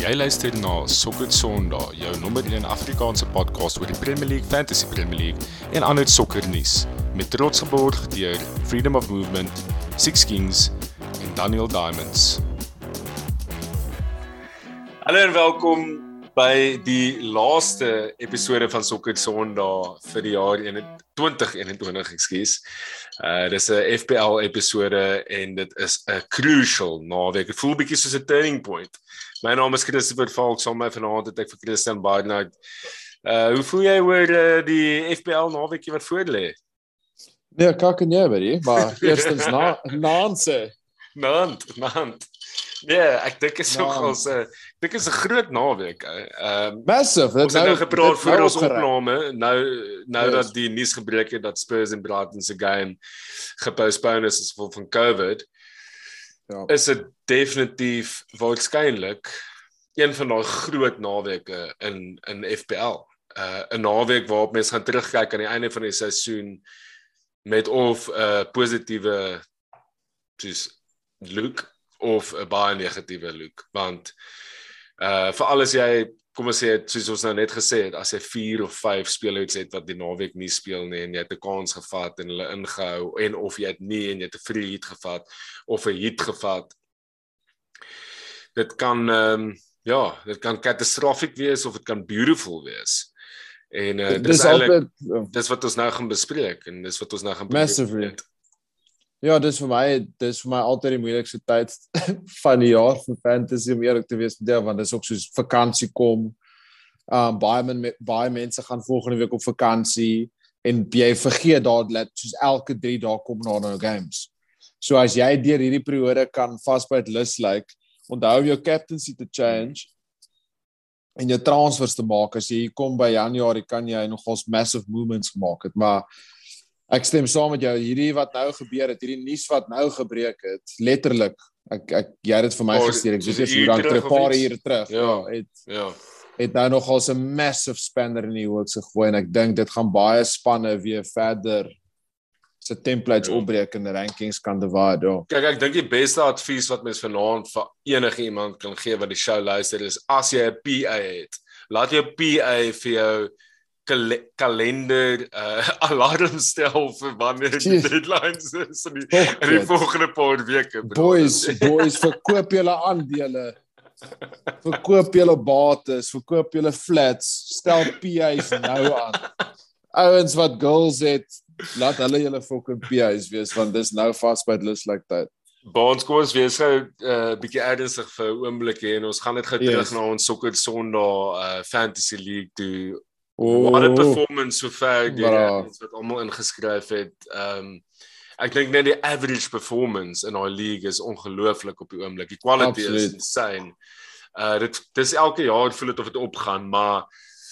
Jy luister na Sokker Sondag, jou nommer 1 Afrikaanse podcast oor die Premier League, Fantasy Premier League en ander sokkernuus met trots geborg deur Freedom of Movement, Six Kings en Daniel Diamonds. Hallo en welkom by die laaste episode van Sokker Sondag vir die jaar 2021, ekskuus. Uh dis 'n FPL episode en dit is 'n crucial naweek. Dit voel bietjie soos 'n turning point. My naam is Christopher Falk, saam met my vanaand het ek vir Christian Barnard. Uh hoe voel jy oor uh, die FPL naweekie wat voor lê? Nee, kak en jy, baie, maar eerstens na naanse. Naand, naand. Nee, ek dink is nog als 'n dink is 'n groot naweek. Ehm uh, massive. Dit nou gepraat voor nou ons opname. Nou nou yes. dat die nuus gebreek het dat Spurs en Brighton se game gepostpone is as gevolg van COVID. Ja. Is dit definitief waarskynlik een van daai groot naweke in in FPL. Uh 'n naweek waarop mense gaan terugkyk aan die einde van die seisoen met of 'n uh, positiewe soos look of 'n baie negatiewe look want uh vir alles jy kom ons sê soos ons nou net gesê het as jy 4 of 5 spelers het wat die naweek nie speel nie en jy het 'n kans gevat en hulle ingehou en of jy het nie en jy het 'n free hit gevat of 'n hit gevat dit kan ehm um, ja dit kan katastrofies wees of dit kan beautiful wees. En uh, dis altyd dis wat ons nou gaan bespreek en dis wat ons nou gaan bespreek Ja, dis vir my dis vir my altyd die moeilikste tyd van die jaar vir fantasy om eerlik te wees met jou want dis ook soos vakansie kom. Um baie men, baie mense gaan volgende week op vakansie en jy vergeet dat soos elke 3 dae kom na nou games. So as jy deur hierdie periode kan vasbyt lus lyk, like, onthou jou captaincy te change en jou transfers te maak as jy kom by Januarie kan jy nogals massive movements gemaak het, maar Ek stem saam met jou hierdie wat nou gebeur het, hierdie nuus wat nou gebreek het, letterlik. Ek ek jy het dit vir my oh, gestuur. Ek weet jy dan terug 'n paar ure terug. Ja, ja, het ja. Het nou nog al 'n massive spender in die hoek gegooi en ek dink dit gaan baie spanne weer verder se templates ja. opbreek die rankings kan divide. Ja. Kyk, ek dink die beste advies wat mens vanaand vir enige iemand kan gee wat die show luister is as jy 'n PA het, laat jou PA vir jou kal kalender uh alarm stel vir wanneer die deadlines is in die, in die volgende paar weke. Boys, boys, verkoop julle aandele. Verkoop julle bates, verkoop julle flats, stel PA's nou aan. Ouens wat goals het, laat hulle julle fucking PA's wees want dis nou vas by lus like tyd. Baans kom ons wees gou 'n uh, bietjie ernstig vir 'n oomblik en ons gaan net gou terug yes. na ons sokker Sondag uh Fantasy League toe Oh, wat 'n performance so ver die wat almal ingeskryf het. Ehm um, ek dink net die average performance in our league is ongelooflik op die oomblik. Die quality Absolute. is insane. Uh dit dis elke jaar voel dit of dit opgaan, maar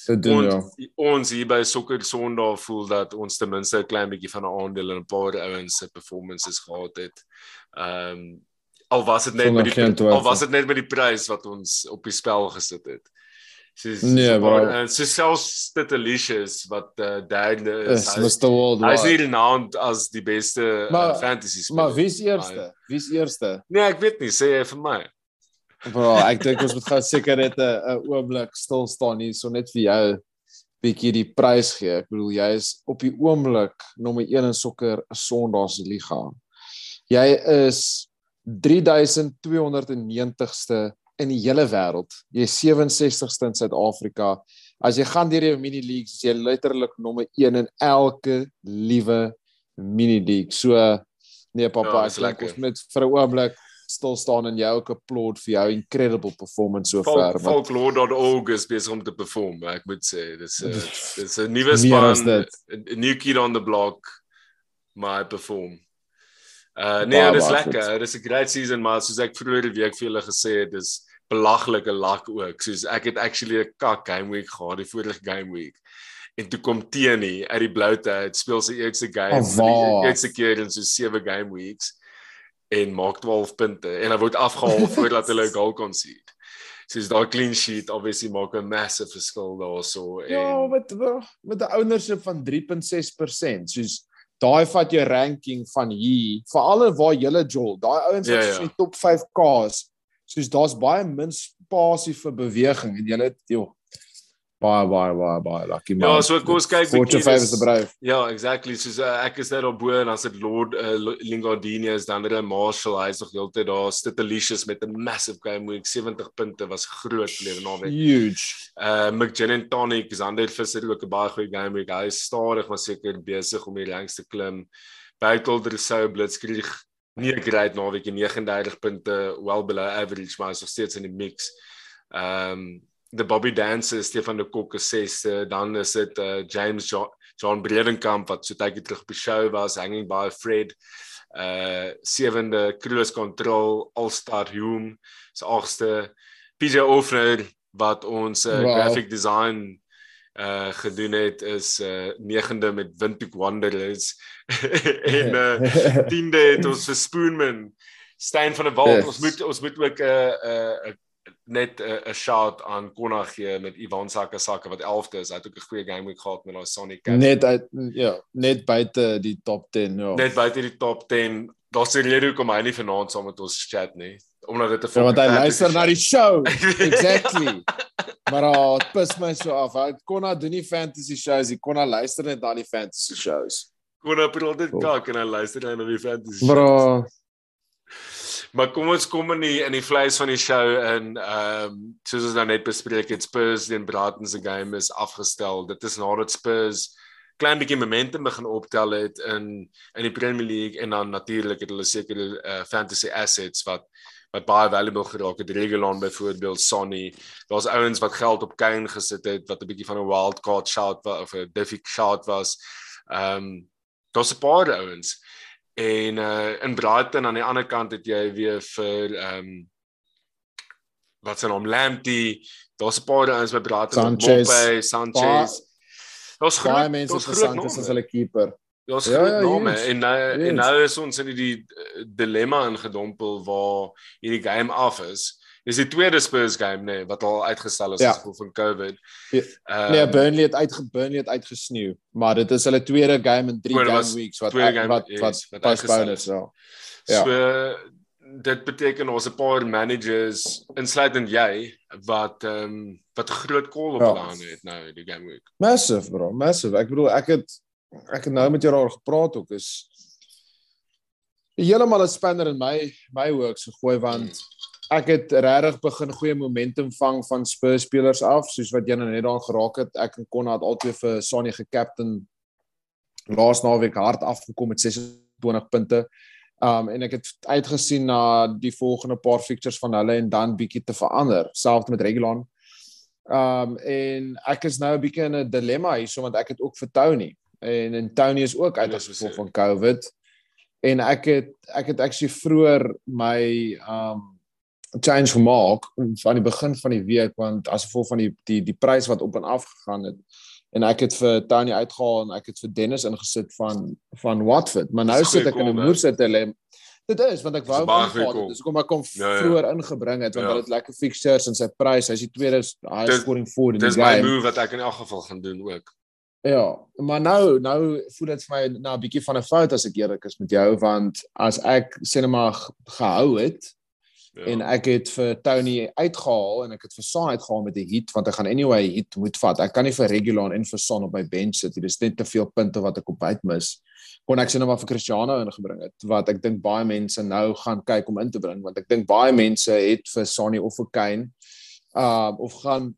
doen, ons, ja. ons hier by Sokker Sondag voel dat ons ten minste 'n klein bietjie van 'n aandeel in 'n paar ouens se performances gehad het. Ehm um, al was dit net met die al was dit net met die prys wat ons op die spel gesit het. Soos nee, maar en so selfs dit Alicia's wat uh, derde is. Is Mr. World. Hy's nie renowned as die beste uh, maar, uh, fantasy speler. Maar wie's eerste? Wie's eerste? Nee, ek weet nie, sê jy vir my. Bro, ek dink ons moet gou seker net 'n oomblik stil staan hier so net vir jou bietjie die prys gee. Ek bedoel jy is op die oomblik nommer 1 in sokker Sondags liga. Jy is 3290ste in die hele wêreld. Jy is 67ste in Suid-Afrika. As jy gaan deur die mini leagues, is jy letterlik nommer 1 in elke liewe mini league. So nee pappa, ja, ek dink ons moet vir 'n oomblik stil staan en jou ook applaud vir jou incredible performance so ver. Folklore.org is besig om te perform, ek moet sê. Dis 'n dis 'n nuwe span, 'n new kid on the block, my perform. Uh nee, dis lekker. Dis 'n great season, maar soos ek vroeër die week vir julle gesê het, dis belaglike luck ook. Soos ek het actually 'n kak game week gehad, die vorige game week. En toe kom Teenie uit die bloute, het speel sy eerste game oh, die eerste keer in so 7 game weeks en maak 12 punte en hy word afgehaal voordat hulle 'n goal kon sien. Soos daai clean sheet obviously maak 'n massive verskil daarso en Ja, met met 'n ownership van 3.6%. Soos daai vat jou ranking van hier, veral waar jy Joel, daai ouens wat ja, ja. in die top 5K's soos daar's baie min spasie vir beweging en jy het joh baie baie baie baie lucky man. Ja, so kom ons kyk bietjie. The. Ja, exactly. So uh, ek is net op bo en as dit Lord uh, Lingardini is dan hulle Marshall, hy's nog heeltyd daar, Stitelicious met 'n massive game week, 70 punte was groot verlede naweek. Huge. Uh McGinn Tonic, Xander Visser ook 'n baie goeie game week. Hy is stadig maar seker besig om die ranks te klim. Baitel Sou Blitzkrieg nie 'n great naweek, 39 punte, well below average, maar is nog steeds in die mix. Ehm um, the Bobby Dance Stefan de Kokke sê dan is dit uh, James John, John Bredenkamp wat so tydjie terug op die show was hanging by Fred uh sewende cruise control all star Hume se agste PJ Offner wat ons uh, wow. graphic design uh gedoen het is uh negende met Windhoek Wanderers en uh tiende het ons vir Spoonman Stein van der Walt yes. ons moet ons moet ook 'n uh, 'n uh, net 'n uh, shout aan Konna gee met Ivan Sakasaka wat 11de is. Hy het ook 'n goeie game week gehad met daai Sonic Cats. Net uit ja, net buite die top 10, ja. Net buite die top 10. Daar's 'n rede hoekom hy nie vanaand saam met ons chat nie. Omdat dit 'n ja, Want hy luister na die show. exactly. maar oh, dit pis my so af. Hy Konna doen nie fantasy shows, hy Konna luister net na die fantasy shows. Konna praat dit kak en hy luister net na die fantasy shows. Bro, Maar kom ons kom in die in die vleis van die show en ehm um, soos ons nou net bespreek het Spurs teen Brighton se game is afgestel. Dit is nadat Spurs klein bietjie momentum begin optel het in in die Premier League en dan natuurlik het hulle sekere uh, fantasy assets wat wat baie valuable geraak het. Regulon byvoorbeeld Sonny. Daar's ouens wat geld op Kane gesit het wat 'n bietjie van 'n wild card shot of 'n difficult shot was. Ehm um, daar's 'n paar ouens. En uh in Brighton aan die ander kant het jy weer vir ehm um, wat se naam Lamptey, daar's 'n paar ouens by Brighton, Mope, Sanchez. Daar's groot mense wat Sanchez as hulle keeper. Daar's ja, groot ja, name yes. en nou yes. en nou is ons in die eh, dilemma ingedompel waar hierdie game af is. Dis die tweede Spurs game nê nee, wat al uitgestel is ja. as gevolg van COVID. Ja. Um, nee, Burnley het uit Burnley het uitgesneeu, maar dit is hulle tweede game in 3 game weeks wat game, wat wat wat postpone is so. Ja. So dit beteken ons 'n paar managers insluitend jy wat ehm um, wat groot call op ja. het nou die game week. Massive bro, massive. Ek bedoel ek het ek het nou met jou daar gepraat ook is heeltemal 'n spanner in my my works gegooi want ek het regtig begin goeie momentum vang van Spurs spelers af soos wat jy nou net daar geraak het. Ek en Konna het altyd vir Sonny gekaptein laas naweek hard afgekom met 26 punte. Um en ek het uitgesien na die volgende paar fixtures van hulle en dan bietjie te verander selfs met Regulon. Um en ek is nou 'n bietjie in 'n dilemma hier so want ek het ook vir Tony en en Tony is ook uit as gevolg van COVID. En ek het ek het actually vroeër my um change gemaak van die begin van die week want as gevolg van die die die prys wat op en af gegaan het en ek het vir Tony uitgehaal en ek het vir Dennis ingesit van van Watford. Maar nou sit ek in 'n moerse dilemma dit is want ek wou maar gehad dis kom maar kom ja, ja. vroeër ingebring het want ja. hulle het lekker fixtures en sy prys. Hy's die tweede high scoring forward in die game. dis my move wat ek in elk geval gaan doen ook ja maar nou nou voel dit vir my nou 'n bietjie van 'n fout as ek eerlik is met jou want as ek maar gehou het Ja. En ek het vir Tony uitgehaal en ek het vir Son uitgehaal met die heat want ek gaan anyway heat moet vat. Ek kan nie vir regular en vir Son op my bench sit. Dit is net te veel punte wat ek op uit mis. Kon ek maar vir Cristiano ingebring het wat ek dink baie mense nou gaan kyk om in te bring want ek dink baie mense het vir Sonny of vir Kane uh of gaan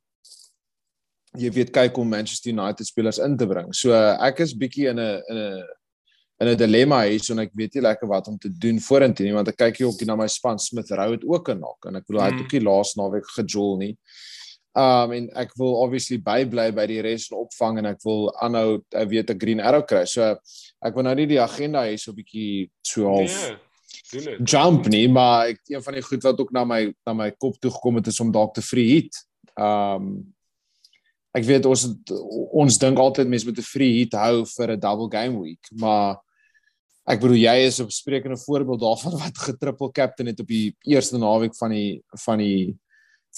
jy weet kyk om Manchester United spelers in te bring. So ek is bietjie in 'n in 'n in 'n dilemma hier so en ek weet nie lekker wat om te doen vorentoe nie want ek kyk hier ook na my span Smith Rowe het ook 'n nok en ek bedoel hy het mm. ook die laas naweek gejol nie. Um en ek wil obviously bybly by die res en opvang en ek wil aanhou ek weet 'n green arrow kry. So ek wil nou nie die agenda hier so bietjie so half nee, jump nie, maar ek een van die goed wat ook na my na my kop toe gekom het is om dalk te free hit. Um ek weet ons ons dink altyd mense moet 'n free hit hou vir 'n double game week, maar ek bedoel jy is 'n sprekende voorbeeld daarvan wat getriple captain het op die eerste naweek van die van die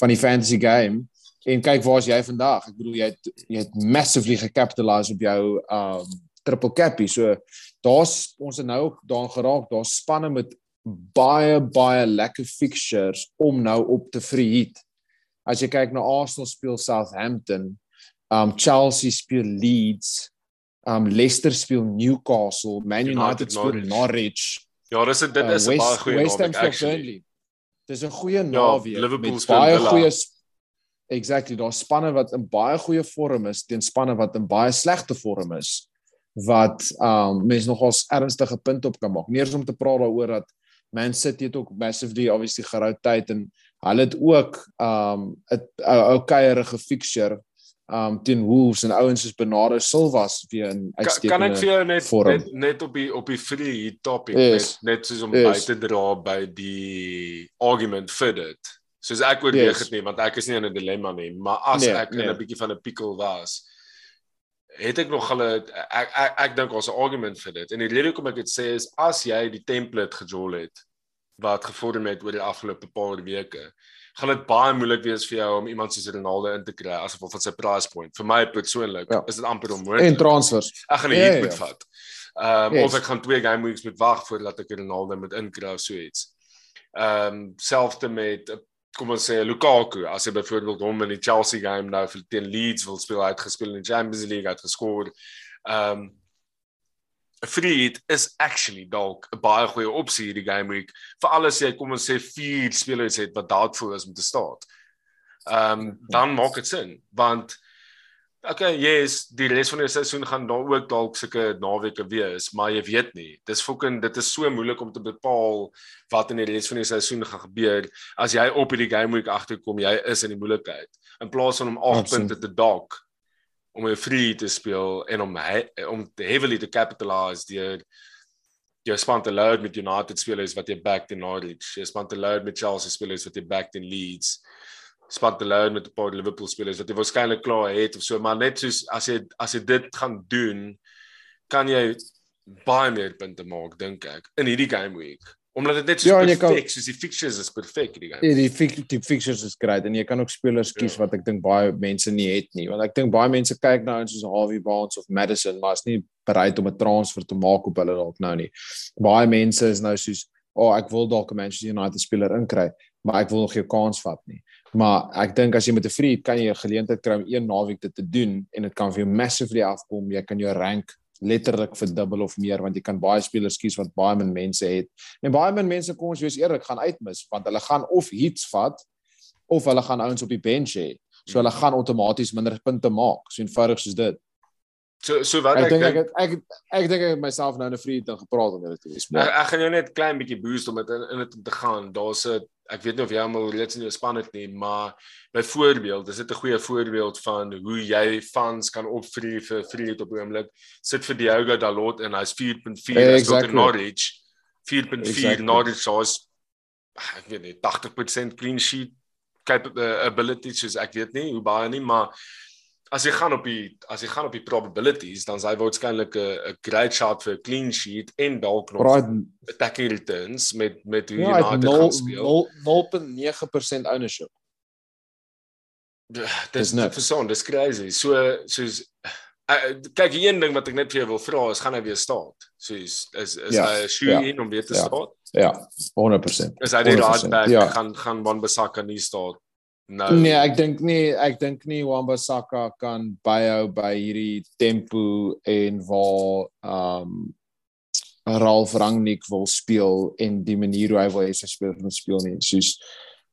van die fantasy game. En kyk waar's jy vandag? Ek bedoel jy het jy het massively gecapitalize op jou um triple capie so daar's ons het nou daan geraak daar's spanne met baie baie lekker fixtures om nou op te verhiet as jy kyk na Arsenal speel Southampton, um Chelsea speel Leeds, um Leicester speel Newcastle, Man United, United speel Norwich. Ja, dis dit is 'n uh, baie goeie naweek actually. Dis 'n goeie naweek ja, met baie goeie Exactly, daar spanne wat in baie goeie vorm is teen spanne wat in baie slegte vorm is wat um mense nogals ernstige punt op kan maak. Neers om te praat daaroor dat Man City het ook massively obviously gerou tyd en hulle het ook um 'n ou kuierige fixture um teen Wolves en ouens soos Bernardo Silva weer in uitstekende Kan ek vir jou net net, net op die op die free topic yes. net net soos om yes. by te dra by die argument vir dit. Soos ek oorweeg yes. dit nie want ek is nie in 'n dilemma nie, maar as nee, ek nee. in 'n bietjie van 'n pickle was, het ek nog hulle ek ek, ek, ek dink ons 'n argument vir dit. En die rede hoekom ek dit sê is as jy die template gejol het wat gevorm het oor die afgelope paar weke, gaan dit baie moeilik wees vir jou om iemand soos Ronaldo in te kry as gevolg van sy price point. Vir my persoonlik ja. is dit amper onmoontlik. En transfers. Ek gaan 'n ja, hit ja, ja. moet vat. Ehm um, yes. of ek gaan twee game weeks moet wag voordat ek Ronaldo moet inkry of so iets. Ehm um, selfs met kom ons sê Lukaku as hy byvoorbeeld hom in die Chelsea game nou vir teen Leeds wil speel uitgespeel in die Champions League het geskoor. Ehm um, Freed is actually dalk 'n baie goeie opsie hierdie game week vir alles jy kom ons sê vier spelers het wat dalk voor is om te staan. Ehm um, dan maak dit sin want Okay, yes, die res van die seisoen gaan daar ook dalk sulke naweke wees, maar jy weet nie. Dis fucking dit is so moeilik om te bepaal wat in die res van die seisoen gaan gebeur as jy op hierdie game week agterkom, jy is in die moeilikheid. In plaas van om 8 punte te dalk om 'n free te speel en om he, om heavily to capitalize deur jy span te load met United spelers wat jy backed in Norwich, jy span te load met Chelsea spelers wat jy backed in Leeds span te load met 'n paar Liverpool spelers wat jy waarskynlik klaar het of so, maar net soos as jy as jy dit gaan doen, kan jy baie meer punte maak dink ek in hierdie game week. Omdat dit net so ja, perfek, soos die fixtures is perfek hierdie game. Ja, die fixtures die fixtures is great en jy kan ook spelers kies ja. wat ek dink baie mense nie het nie, want ek dink baie mense kyk na ons soos Harvey Barnes of Madison, maar is nie bereid om 'n transfer te maak op hulle dalk nou nie. Baie mense is nou soos, "O, oh, ek wil dalk 'n Manchester United speler inkry, maar ek wil nog geen kans vat nie." Maar ek dink as jy met 'n vriend kan jy 'n geleentheid kry om een naweek dit te doen en dit kan vir jou massively afkom. Jy kan jou rank letterlik verdubbel of meer want jy kan baie spelers kies wat baie min mense het. En baie min mense kom ons wees eerlik gaan uitmis want hulle gaan of hits vat of hulle gaan ouens op die bench hê. So hulle gaan outomaties minder punte maak. So eenvoudig soos dit. So so wat ek dink ek ek ek, ek dink ek myself nou 'n vriend het gepraat om dit te wees. Maar ek, ek gaan jou net klein bietjie boost om dit in, in dit te gaan. Daar's 'n ek weet nie of jy almal reeds in jou span het nie, maar byvoorbeeld, dis dit 'n goeie voorbeeld van hoe jy fans kan opvrie vir vriend op oomblik. Sit vir Diogo Dalot en hy's 4.4 hey, as exactly. Norwich. 4.4 exactly. Norwich soos ek weet nie 80% clean sheet capability soos ek weet nie hoe baie nie, maar as jy gaan op die as jy gaan op die probabilities dan sy waarskynlik 'n 'n great shot vir 'n clean sheet en dalk nog attacking returns met met hoe ja, United no, gaan speel. 0.9% ownership. Dis net vir son, dis crazy. So soos uh, kyk een ding wat ek net vir jou wil vra is gaan hy weer staan? Soos is is ja, hy shoe ja, in om weer te ja, staan? Ja, 100%. Is hy die right back ja. gaan gaan Van Bissaka nie staan? Nou. Nee, ek dink nie ek dink nie Wamba Saka kan byhou by hierdie tempo en waar um Ralf Rangnick wil speel en die manier hoe hy wil hê sy spelers moet speel nie. Soos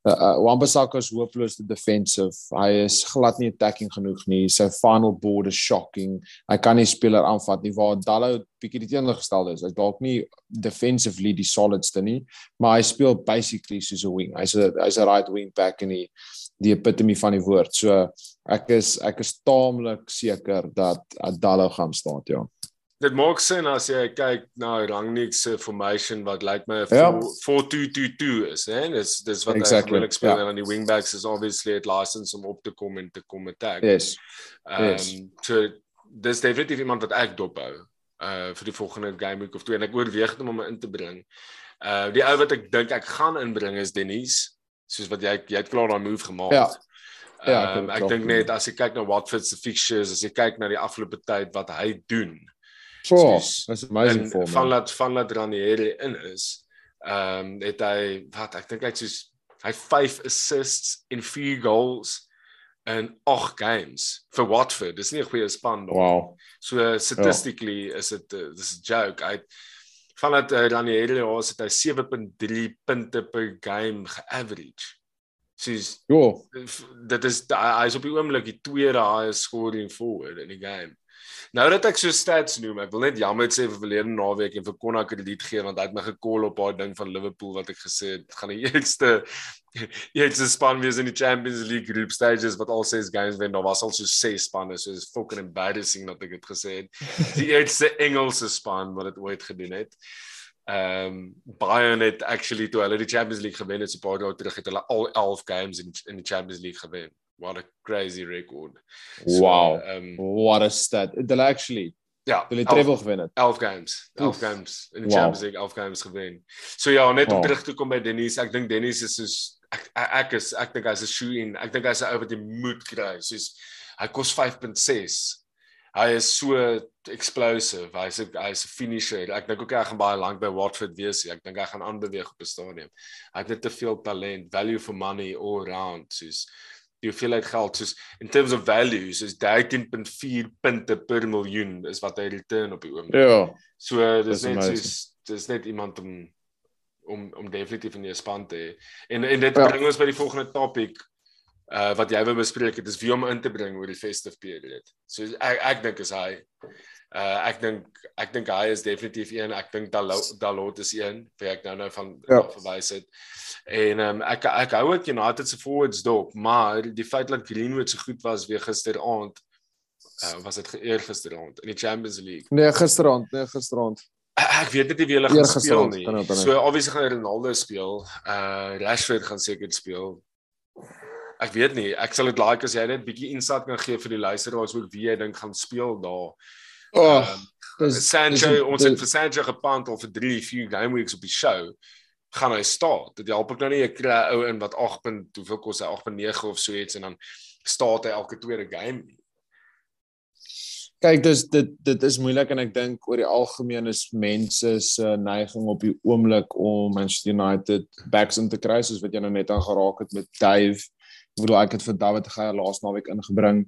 uh, uh, Wan-Bissaka is hopeloos te defensive. Hy is glad nie attacking genoeg nie. Sy final board is shocking. Hy kan nie speler aanvat nie waar Dallo bietjie die teenoorgestelde is. Hy's dalk nie defensively die solidste nie, maar hy speel basically soos 'n wing. Hy's 'n hy's 'n right wing back en die die epitome van die woord. So ek is ek is taamlik seker dat Dallo gaan staan, ja dit maak sin as jy kyk na Rangnick se formation wat lyk my 'n ja. 4-2-2-2 is, hè? Dis dis wat exactly. hy wil speel ja. en die wingbacks is obviously het license om op te kom en te kom attack. Yes. Ehm um, yes. so dis definitief iemand wat ek dop hou uh vir die volgende game week of twee en ek oorweeg om hom in te bring. Uh die ou wat ek dink ek gaan inbring is Denise, soos wat jy jy het klaar daai move gemaak. Ja. Ja, um, ek dink net as jy kyk na Watford se fixtures, as jy kyk na die afgelope tyd wat hy doen, So, that's amazing for me. Van laat van laat Ranieri in is. Ehm um, het hy wat ek dink hy het soos Hy het 5 assists en 4 goals in 8 games vir Watford. Dis nie 'n goeie span nie. Wow. So statistically ja. is dit uh, dis 'n joke. Hy van dat uh, Ranieri het hy 7.3 punte per game ge-average. Sis Jo, dit is hy is op die oomblik die tweede highest scoring forward in die game. Nou dat ek so stats noem, ek wil net jammer sê vir verlede naweek en vir Konna krediet gee want hy het my gekol op daai ding van Liverpool wat ek gesê het gaan die eerste eerste span wees in die Champions League group stages wat al ses games wen. Daar was al so ses spanne, so is fucking embarrassing dat ek dit gesê het. Die eerste Engelse span wat dit ooit gedoen het. Ehm um, Bayern het actually toe hulle die Champions League gewen het so 'n paar dae terug het hulle al 11 games in in die Champions League gewen what a crazy record. Wow. So, um what a stat. Hulle actually ja, hulle treble gewen het. 11 games. 11 Oof. games in die wow. Champions League, 11 games gewen. So ja, net om wow. terug te kom by Dennis, ek dink Dennis is soos ek ek is ek dink hy's 'n shoe in. Ek dink hy's 'n ou wat jy moet kry. Soos hy kos 5.6. Hy is so explosive. Hy's 'n hy's 'n finisher. Ek dink ook hy gaan baie lank by Watford wees. Ek dink hy gaan aanbeweeg op 'n stadium. Hy het net te veel talent, value for money all around. Soos die hoeveelheid geld soos in terms of value soos 13.4 punte per miljoen is wat hy return op die oomblik. Ja. So dis net soos dis net iemand om om om definitief in die span te hê. En en dit ja. bring ons by die volgende topik uh wat jy wou bespreek het is wie om in te bring oor die festive period. So ek ek dink is hy Uh ek dink ek dink hy is definitief een. Ek dink Dalot is een vir ek nou nou van ja. verwys het. En um, ek ek hou ook United se forwards dop, maar die feit dat Greenwood so goed was weer gisteraand uh was dit eergisteraand in die Champions League. Nee, gisteraand, nee, gisteraand. Ek weet net nie wie hulle gaan speel nie. So obviously gaan Ronaldo speel. Uh Rashford gaan seker speel. Ek weet nie. Ek sal dit like as jy net bietjie insight kan gee vir die luisteraars oor wie jy dink gaan speel daar. Oh, um, Sancho dis, ons dis, het vir Sancho gepant al vir 3, 4 game weeks op die show. Gaan hy staan? Dit help ek nou nie 'n kry ou in wat 8. hoeveel kos hy 8.9 of so iets en dan staan hy elke tweede game. Kyk, dis dit dit is moeilik en ek dink oor die algemeen is mense se neiging op die oomblik om Manchester United backs in te kry soos wat jy nou net aan geraak het met Dave. Ek bedoel ek het vir David Gey laas naweek ingebring.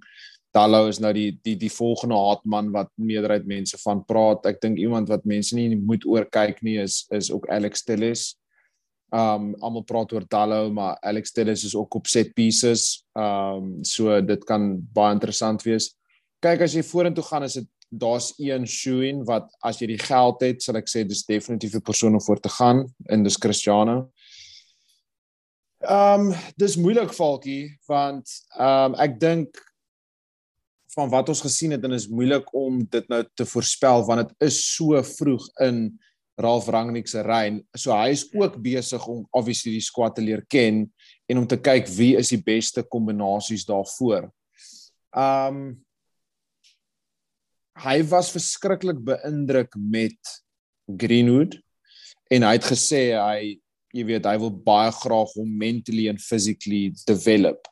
Dallo is nou die die die volgende haatman wat meerderheid mense van praat. Ek dink iemand wat mense nie moet oor kyk nie is is ook Alex Telles. Um almal praat oor Dallo, maar Alex Telles is ook op set pieces. Um so dit kan baie interessant wees. Kyk as jy vorentoe gaan is dit daar's een Shuin wat as jy die geld het, sal ek sê dis definitief 'n persoon om voor te gaan en dis Cristiano. Um dis moeilik Falkie want um ek dink van wat ons gesien het en is moeilik om dit nou te voorspel want dit is so vroeg in Ralf Rangnick se reën. So hy is ook besig om obviously die squad te leer ken en om te kyk wie is die beste kombinasies daarvoor. Um hy was verskriklik beïndruk met Greenwood en hy het gesê hy jy weet hy wil baie graag hom mentally en physically develop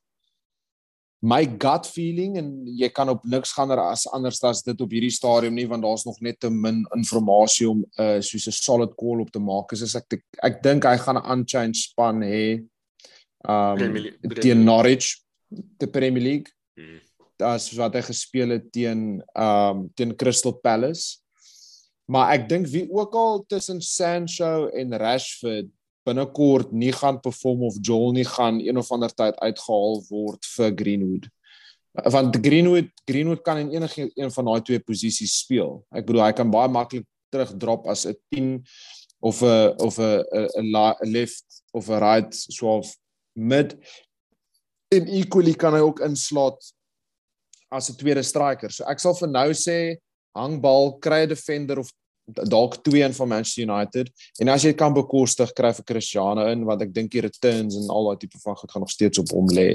my gut feeling en jy kan op niks gaan as anders as dit op hierdie stadium nie want daar's nog net te min inligting om uh, soos 'n solid call op te maak. Is ek ek, ek dink hy gaan 'n unchanged span hê. Um teen Norwich te Premier League. Hmm. Das wat hy gespeel het teen um teen Crystal Palace. Maar ek dink wie ook al tussen Sancho en Rashford binnekort nie gaan perform of Joel nie gaan een of ander tyd uitgehaal word vir Greenwood. Want Greenwood Greenwood kan in enige een van daai twee posisies speel. Ek bedoel hy kan baie maklik terugdrop as 'n 10 of 'n of 'n 'n left of 'n right of mid en equally kan hy ook inslaat as 'n tweede striker. So ek sal vir nou sê hang bal, kry 'n defender of dalk twee in van Manchester United. En as jy kan bekostig kry vir Cristiano in want ek dink die returns en al daai tipe van goed gaan nog steeds op hom lê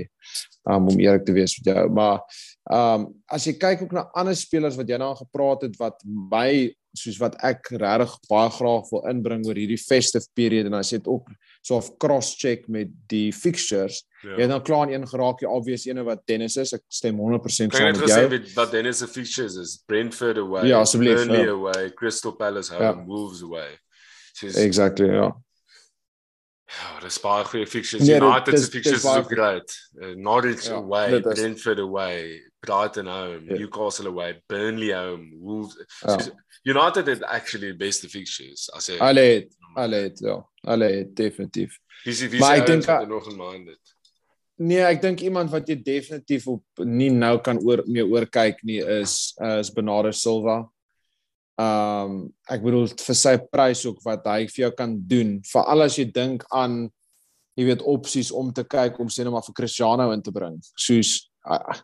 um, om eerlik te wees met jou. Maar ehm um, as jy kyk ook na ander spelers wat jy nou gepraat het wat my soos wat ek regtig baie graag wil inbring oor hierdie festive period en as jy dit ook so of cross check met die fixtures ja. jy dan klaar in een geraak jy obvious ene wat Dennis is ek stem 100% saam met jou kan jy net sê wat Dennis se fixtures is Brentford away ja, Burnley ja. away Crystal Palace home ja. Wolves away She's, exactly ja Ja, dis baie goeie fixtures. Nee, United se fixtures is ook great. Uh, Norwich ja, away, Brentford away, Brighton home, yeah. Newcastle away, Burnley home, Wolves. Ja. So, United het actually the best fixtures as jy Alle het, alle het, ja. Alle het definitief. Wie wie maar ek dink nog in mind dit. Nee, ek dink iemand wat jy definitief op nie nou kan oor mee oor kyk nie is uh, is Bernardo Silva. Um ek bedoel vir sy prys ook wat hy vir jou kan doen, veral as jy dink aan jy weet opsies om te kyk om sê net maar vir Cristiano in te bring. Soos uh,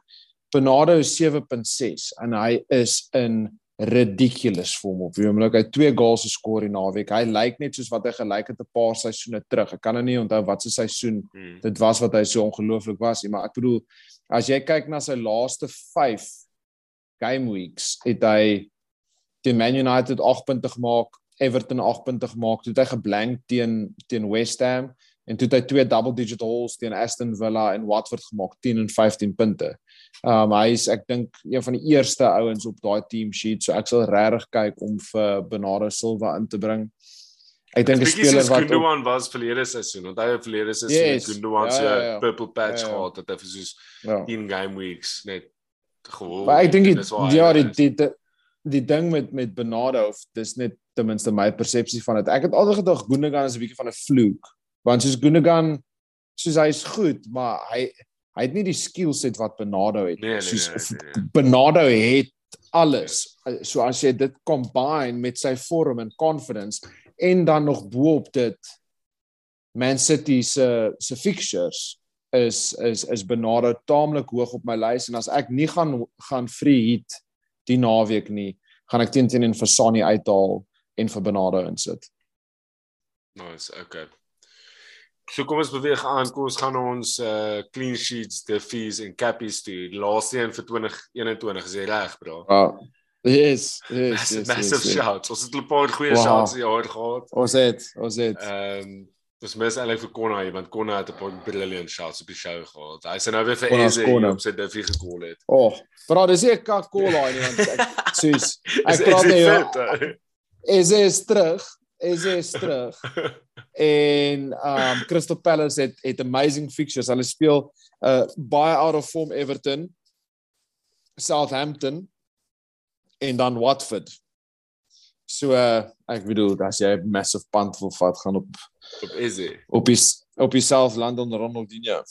Bernardo 7.6 en hy is in ridiculous vir hom op. Wie hom hy twee goals geskor in naweek. Hy lyk net soos wat hy gelyk het 'n paar seisoene terug. Ek kan nou nie onthou wat se seisoen hmm. dit was wat hy so ongelooflik was nie, maar ek bedoel as jy kyk na sy laaste 5 game weeks, het hy teen Man United 8 punte gemaak, Everton 8 punte gemaak, toe het hy geblank teen teen West Ham en toe het hy twee double digit hauls teen Aston Villa en Watford gemaak, 10 en 15 punte. Um hy is ek dink een van die eerste ouens op daai team sheet, so ek sal regtig kyk om vir Bernardo Silva in te bring. Ek dink 'n speler wat Gundogan was verlede seisoen, het verlede seisoen yes. Gundogan se ja, ja, ja. purple patch ja, ja. gehad hy vir soos ja. in game weeks net gewoon. Maar ek dink ja, die die, die die ding met met Bernardo, dis net ten minste my persepsie van dit. Ek het altyd gedog Gundogan is 'n bietjie van 'n vloek, want soos Gundogan soos hy is goed, maar hy hy het nie die skill set wat Bernardo het nee, nee, soos nee, nee, nee. Bernardo het alles so as jy dit combine met sy vorm en confidence en dan nog bo-op dit Man City se se fixtures is is is Bernardo taamlik hoog op my lys en as ek nie gaan gaan free hit die naweek nie gaan ek teen teen en vir Sani uithaal en vir Bernardo insit. Nice, okay. So kom ons beweeg aan. Kom ons gaan ons uh clean sheets, defees en cappies toe. Die laaste een vir 2021 is reg, bro? Ja. Yes, yes, massive, yes. Massive yes, shout. Yes. Ons het 'n paar goeie wow. shots hier gehad. Ons het, ons het. Ehm um, Dis mis eintlik vir Konna, want Konna het 'n paar brilliant shots op die show gehad. Hy sê nou weer vir Eze op sy defie gekol het. Oh, bro, dis ek kol daai nie want ek soos ek praat nie. Eze is terug. Eze is terug. en um Crystal Palace het het amazing fixtures. Hulle speel uh baie out of form Everton, Southampton en dan Watford. So uh ek bedoel as jy 'n massive punt wil vat gaan op op Izzy. Op is op jouself land onder Ronaldinho.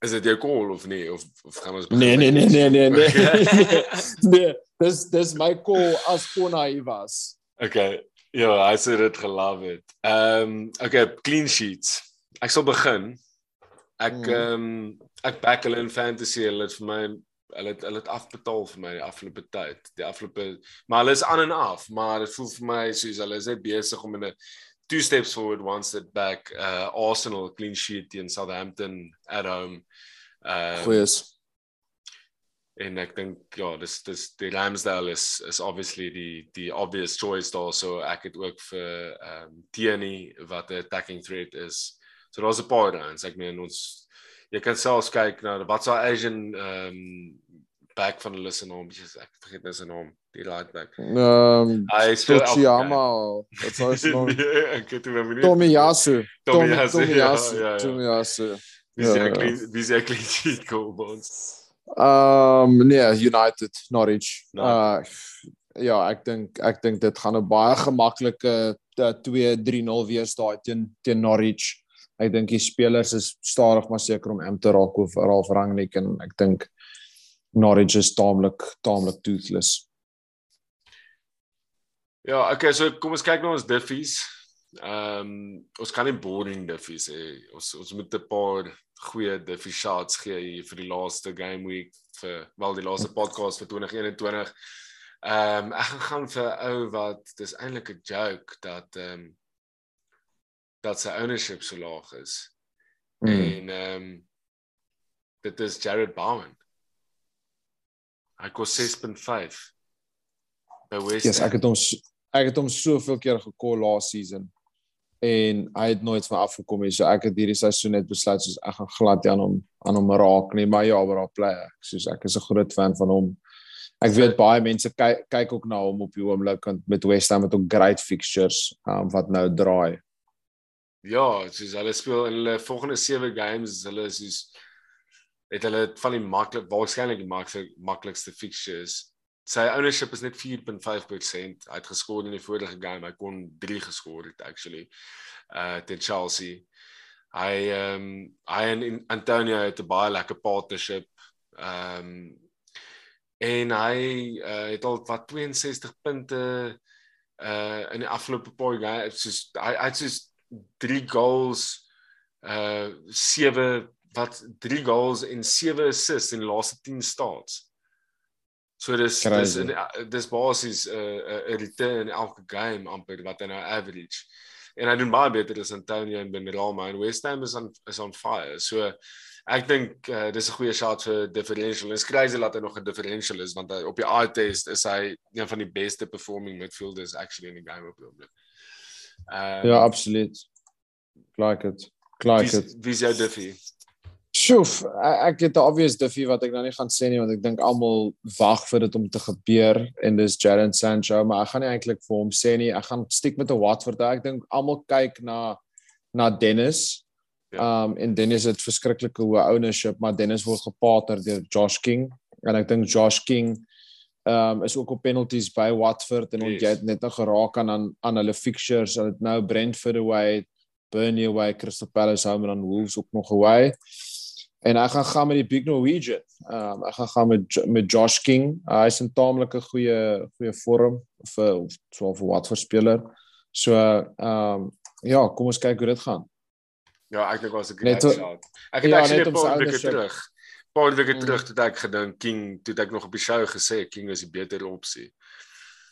Is dit jou call of nie of of gaan ons Nee nee nee nee nee nee. nee, dis dis my call as Konai was. Okay. Ja, hy sê dit gelove het. Ehm um, okay, clean sheets. Ek sal begin. Ek mm. ehm mm. um, ek back hulle in fantasy, hulle het vir my hulle het hulle het afbetaal vir my die afgelope tyd. Die afgelope maar hulle is aan en af, maar dit voel vir my soos hulle is net besig om in 'n two steps forward one step back. Uh Arsenal clean sheet teen Southampton at home. Ehm uh, Goeies en ek dink ja dis dis die Ramsdale is is obviously die die obvious choice daar so ek het ook vir ehm um, Tierney wat 'n attacking threat is. So daar's 'n paar downs. Ek meen ons jy kan selfs kyk na wat so Asian ehm um, back van hulle se naam, ek vergeet nou sy naam, die right back. Ehm um, hy speel Chiyama. Wat sou hy nou? Ek het hom nie. Tomiyasu. Tomiyasu. Tomiyasu. Wie sê ek wie sê ek klink cool ons. Um nee, United Norwich. No. Uh ja, ek dink ek dink dit gaan 'n baie gemaklike 2-3-0 wees daai teen teen Norwich. Ek dink die spelers is stadig maar seker om M te raak of Ralf Rangnick en ek dink Norwich is taamlik taamlik toothless. Ja, okay, so kom ons kyk na ons diffies. Ehm um, ons kan nie boring diffies hê. Ons ons moet 'n paar goeie diffie shots gee hier vir die laaste game week vir wel die laaste podcast vir 2021. Ehm um, ek gaan gaan vir ou wat dis eintlik 'n joke dat ehm um, dat sy ownership so laag is. Mm. En ehm um, dit is Jared Bowen. Hy kos 6.5 by West. Ja, yes, ek het hom ek het hom soveel keer gekol last season en hy het nooit van afgekom nie. So ek het hierdie seisoen net besluit soos ek gaan glad aan hom aan hom raak nie, maar ja, maar daar play ek. Soos ek is 'n groot fan van hom. Ek weet baie mense kyk kyk ook na hom op die oomblik want met West Ham het ook great fixtures um, wat nou draai. Ja, soos hulle speel in hulle volgende 7 games, hulle soos het hulle van die maklik waarskynlik die maklik, maklikste fixtures. Sy ownership is net 4.5%. Hy het geskoor in die vorige game. Hy kon 3 geskoor het actually. Uh teen Chelsea. Hy ehm um, hy en Antonio het 'n baie lekker partnership. Ehm um, en hy uh, het al wat 62 punte uh in die afgelope paar games soos hy hy het soos 3 goals uh 7 wat 3 goals en 7 assists in die laaste 10 starts. So dis dis in dis basies 'n uh, 'n return elke game amper wat hy nou average. En hy doen baie beter as Antonio en Benrahma en West Ham is on is on fire. So ek dink uh, dis 'n goeie shot vir differential. Dis crazy dat hy nog 'n differential is want hy, op die eye test is hy een van die beste performing midfielders actually in die game op die oomblik. Um, ja, absoluut. Like it. Like it. Wie is jou diffie? Sjoef, ek het 'n obvious diffie wat ek nou nie gaan sê nie want ek dink almal wag vir dit om te gebeur en dis Jadon Sancho, maar ek gaan nie eintlik vir hom sê nie. Ek gaan stiek met 'n Watford. Ek dink almal kyk na na Dennis Ja. Um en Dennis het verskriklike hoë ownership, maar Dennis word gepater deur Josh King en ek dink Josh King um is ook op penalties by Watford en yes. jy het net nou geraak aan aan, aan hulle fixtures, hulle het nou Brentford away, Burnley away, Crystal Palace home en Wolves ook nog away. En ek gaan gaan met die Big Norwegian. Um ek gaan gaan met met Josh King. Uh, hy is 'n taamlike goeie goeie vorm vir so vir Watford speler. So um ja, kom ons kyk hoe dit gaan. Ja, ek dink was 'n great shot. Ek het ja, actually 'n paar weke terug. Paar weke mm. terug toe ek gedink King, toe ek nog op die show gesê King is die beter opsie.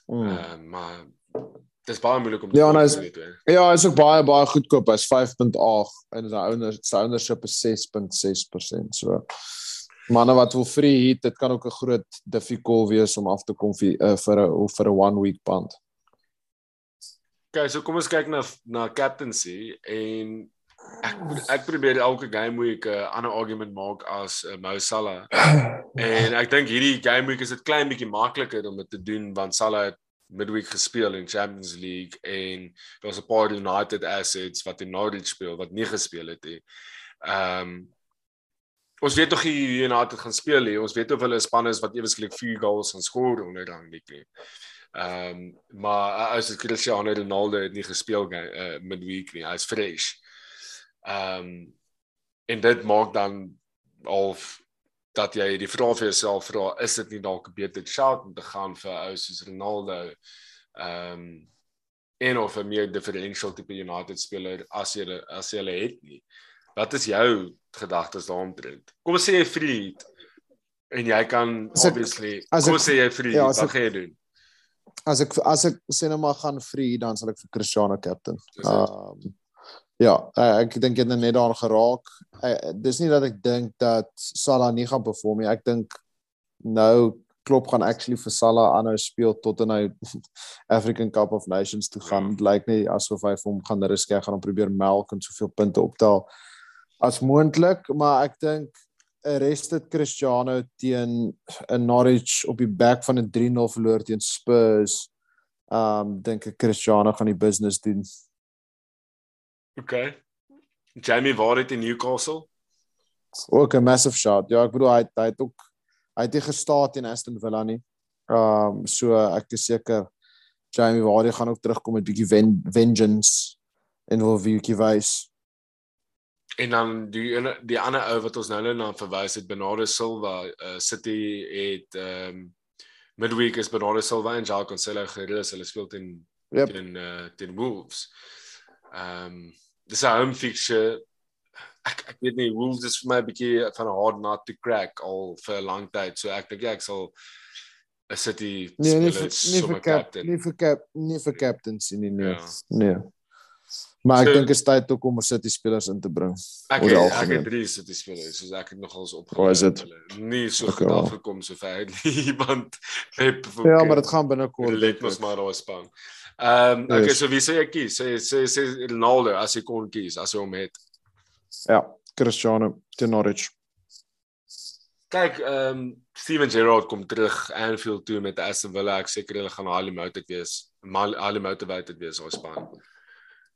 Mm. Uh, maar dis baie moeilik om te Ja, is, ja, is ook baie baie goedkoop. Hy's 5.8 en sy owner sy ownership is 6.6%. So manne wat wil free hit, dit kan ook 'n groot difficult wees om af te kom vir uh, vir 'n vir 'n one week punt. Okay, so kom ons kyk na na captaincy en ek ek probeer elke game week 'n uh, ander argument maak as uh, Mo Salah. en ek dink hierdie game week is dit klein bietjie makliker om dit te doen want Salah het midweek gespeel in Champions League en daar's 'n paar United assets wat in Norwich speel wat nie gespeel het nie. Ehm um, ons weet tog hier United gaan speel hier. Ons weet of hulle 'n span is wat eweslik 4 goals gaan skoor onder rang nie. Ehm um, maar as Cristiano Ronaldo het nie gespeel uh, midweek nie. Hy's fresh. Ehm um, en dit maak dan of dat jy die vraag vir jouself vra, is dit nie dalk 'n beter shot om te gaan vir ou soos Ronaldo ehm um, en of 'n meer differential tipe United speler as jy as jy het nie. Wat is jou gedagtes daaromtrent? Kom ons sê jy vriend en jy kan as obviously ek, kom ons sê jy vriend, ja, wat gaan jy doen? As ek as ek sê nou maar gaan vriend, dan sal ek vir Cristiano captain. Ehm um, Ja, eh, ek dink jy het net daar geraak. Eh, dis nie dat ek dink dat Salah nie gaan perform nie. Ek dink nou klop gaan actually vir Salah aanhou speel tot en hy African Cup of Nations toe gaan. Dit lyk nie asof hy vir hom gaan riskeer gaan om probeer melk en soveel punte optel as moontlik, maar ek dink 'n rested Cristiano teen 'n Norwich op die back van 'n 3-0 verloor teen Spurs. Um dink ek Cristiano gaan die business doen. Okay. Jamie Ward in Newcastle. Ook 'n massive shot. Ja, ek bedoel hy hy het ook hy het nie gestaan teen Aston Villa nie. Ehm um, so ek is seker Jamie Ward gaan ook terugkom met bietjie ven, vengeance en wil bietjie wys. En dan die die ander ou wat ons nou nou na verwys het Bernardo Silva, uh, City het ehm um, midweek is Bernardo Silva en Jao Cancelo gerus. Hulle speel teen yep. teen uh, teen Wolves. Ehm um, dis 'n home fixture. Ek ek weet nie Wolves is vir my 'n bietjie van 'n hard nut to crack al vir 'n lang tyd. So ek dink ja, ek sal 'n City nee, nie vir, nie vir captain. Nie vir cap nie vir captains nie nee. Ja. Nee. Maar ek so, dink dit is tyd ook om City spelers in te bring. Ek het, ek het drie City spelers, soos ek het nogals opgekom. Is dit? Nie so okay, goed afgekom so ver nie, want Pep Ja, maar dit gaan binnekort. Let ons maar daar span. Ehm um, okay, yes. so wie sê ek kies? Sê sê sê Ronaldo as hy kon kies as hy hom het. Ja, Cristiano Norwich. Kyk, ehm um, Steven Gerrard kom terug Anfield toe met Aston Villa. Ek seker hulle gaan highly motivated wees. Highly motivated wees op span.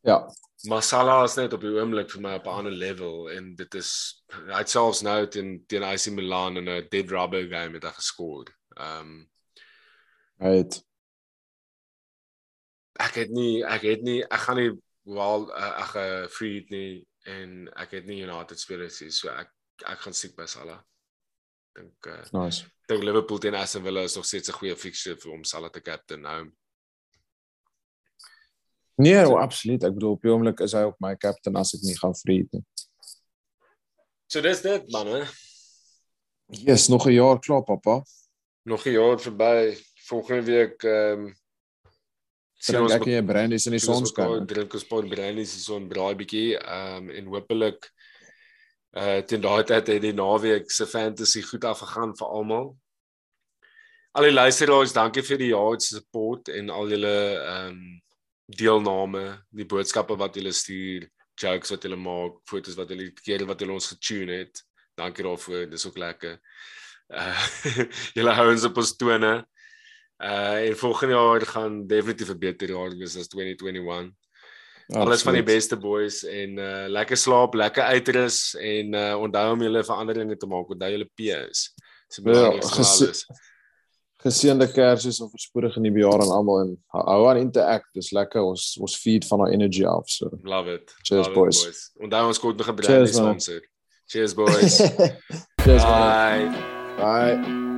Ja. Masala is net op die oomblik vir my op 'n ander level en dit is hy selfs nou teen teen AC Milan in 'n dead rubber game het hy geskor. Ehm um, hy het ek het nie ek het nie ek gaan nie wel ag 'n free nie en ek het nie United spelers hier so ek ek gaan siek by Salah. Dink uh, nice. Dink Liverpool teen Aston Villa is nog steeds 'n goeie fixture vir hom Salah te captain nou. Nee, so, absoluut. Ek bedoel op die oomblik is hy op my captain as ek nie gaan free nie. So dis dit man, hè. Yes, nog 'n jaar klaar, pappa. Nog 'n jaar verby. Volgende week ehm um, sien ons ek hier brandies in die son skyn. Drink ons paar brandies in die son braai bietjie ehm um, en hopelik uh teen daai tyd het die naweek se fantasy goed afgegaan vir almal. Al die luisteraars, dankie vir die jaar se support en al julle ehm um, deelname, die boodskappe wat julle stuur, jokes wat julle maak, foto's wat julle keer wat julle ons getune het. Dankie daarvoor, dis ook lekker. Uh julle hou ons op ons tone. Uh en volgende jaar gaan definitief 'n beter jaar wees as 2021. Alles van die beste boys en uh lekker slaap, lekker uitrus en uh onthou om julle veranderinge te maak. Onthou julle PS. Dis belangrik vir alles. Geseënde Kersfees of voorspoedige nuwe jaar aan almal en hou aan interact. Dis lekker ons ons feed van our energy af so. Love it. Cheers Love boys. It, boys. Onthou ons kort nog 'n brand sponsor. Cheers boys. Cheers Bye. Bye.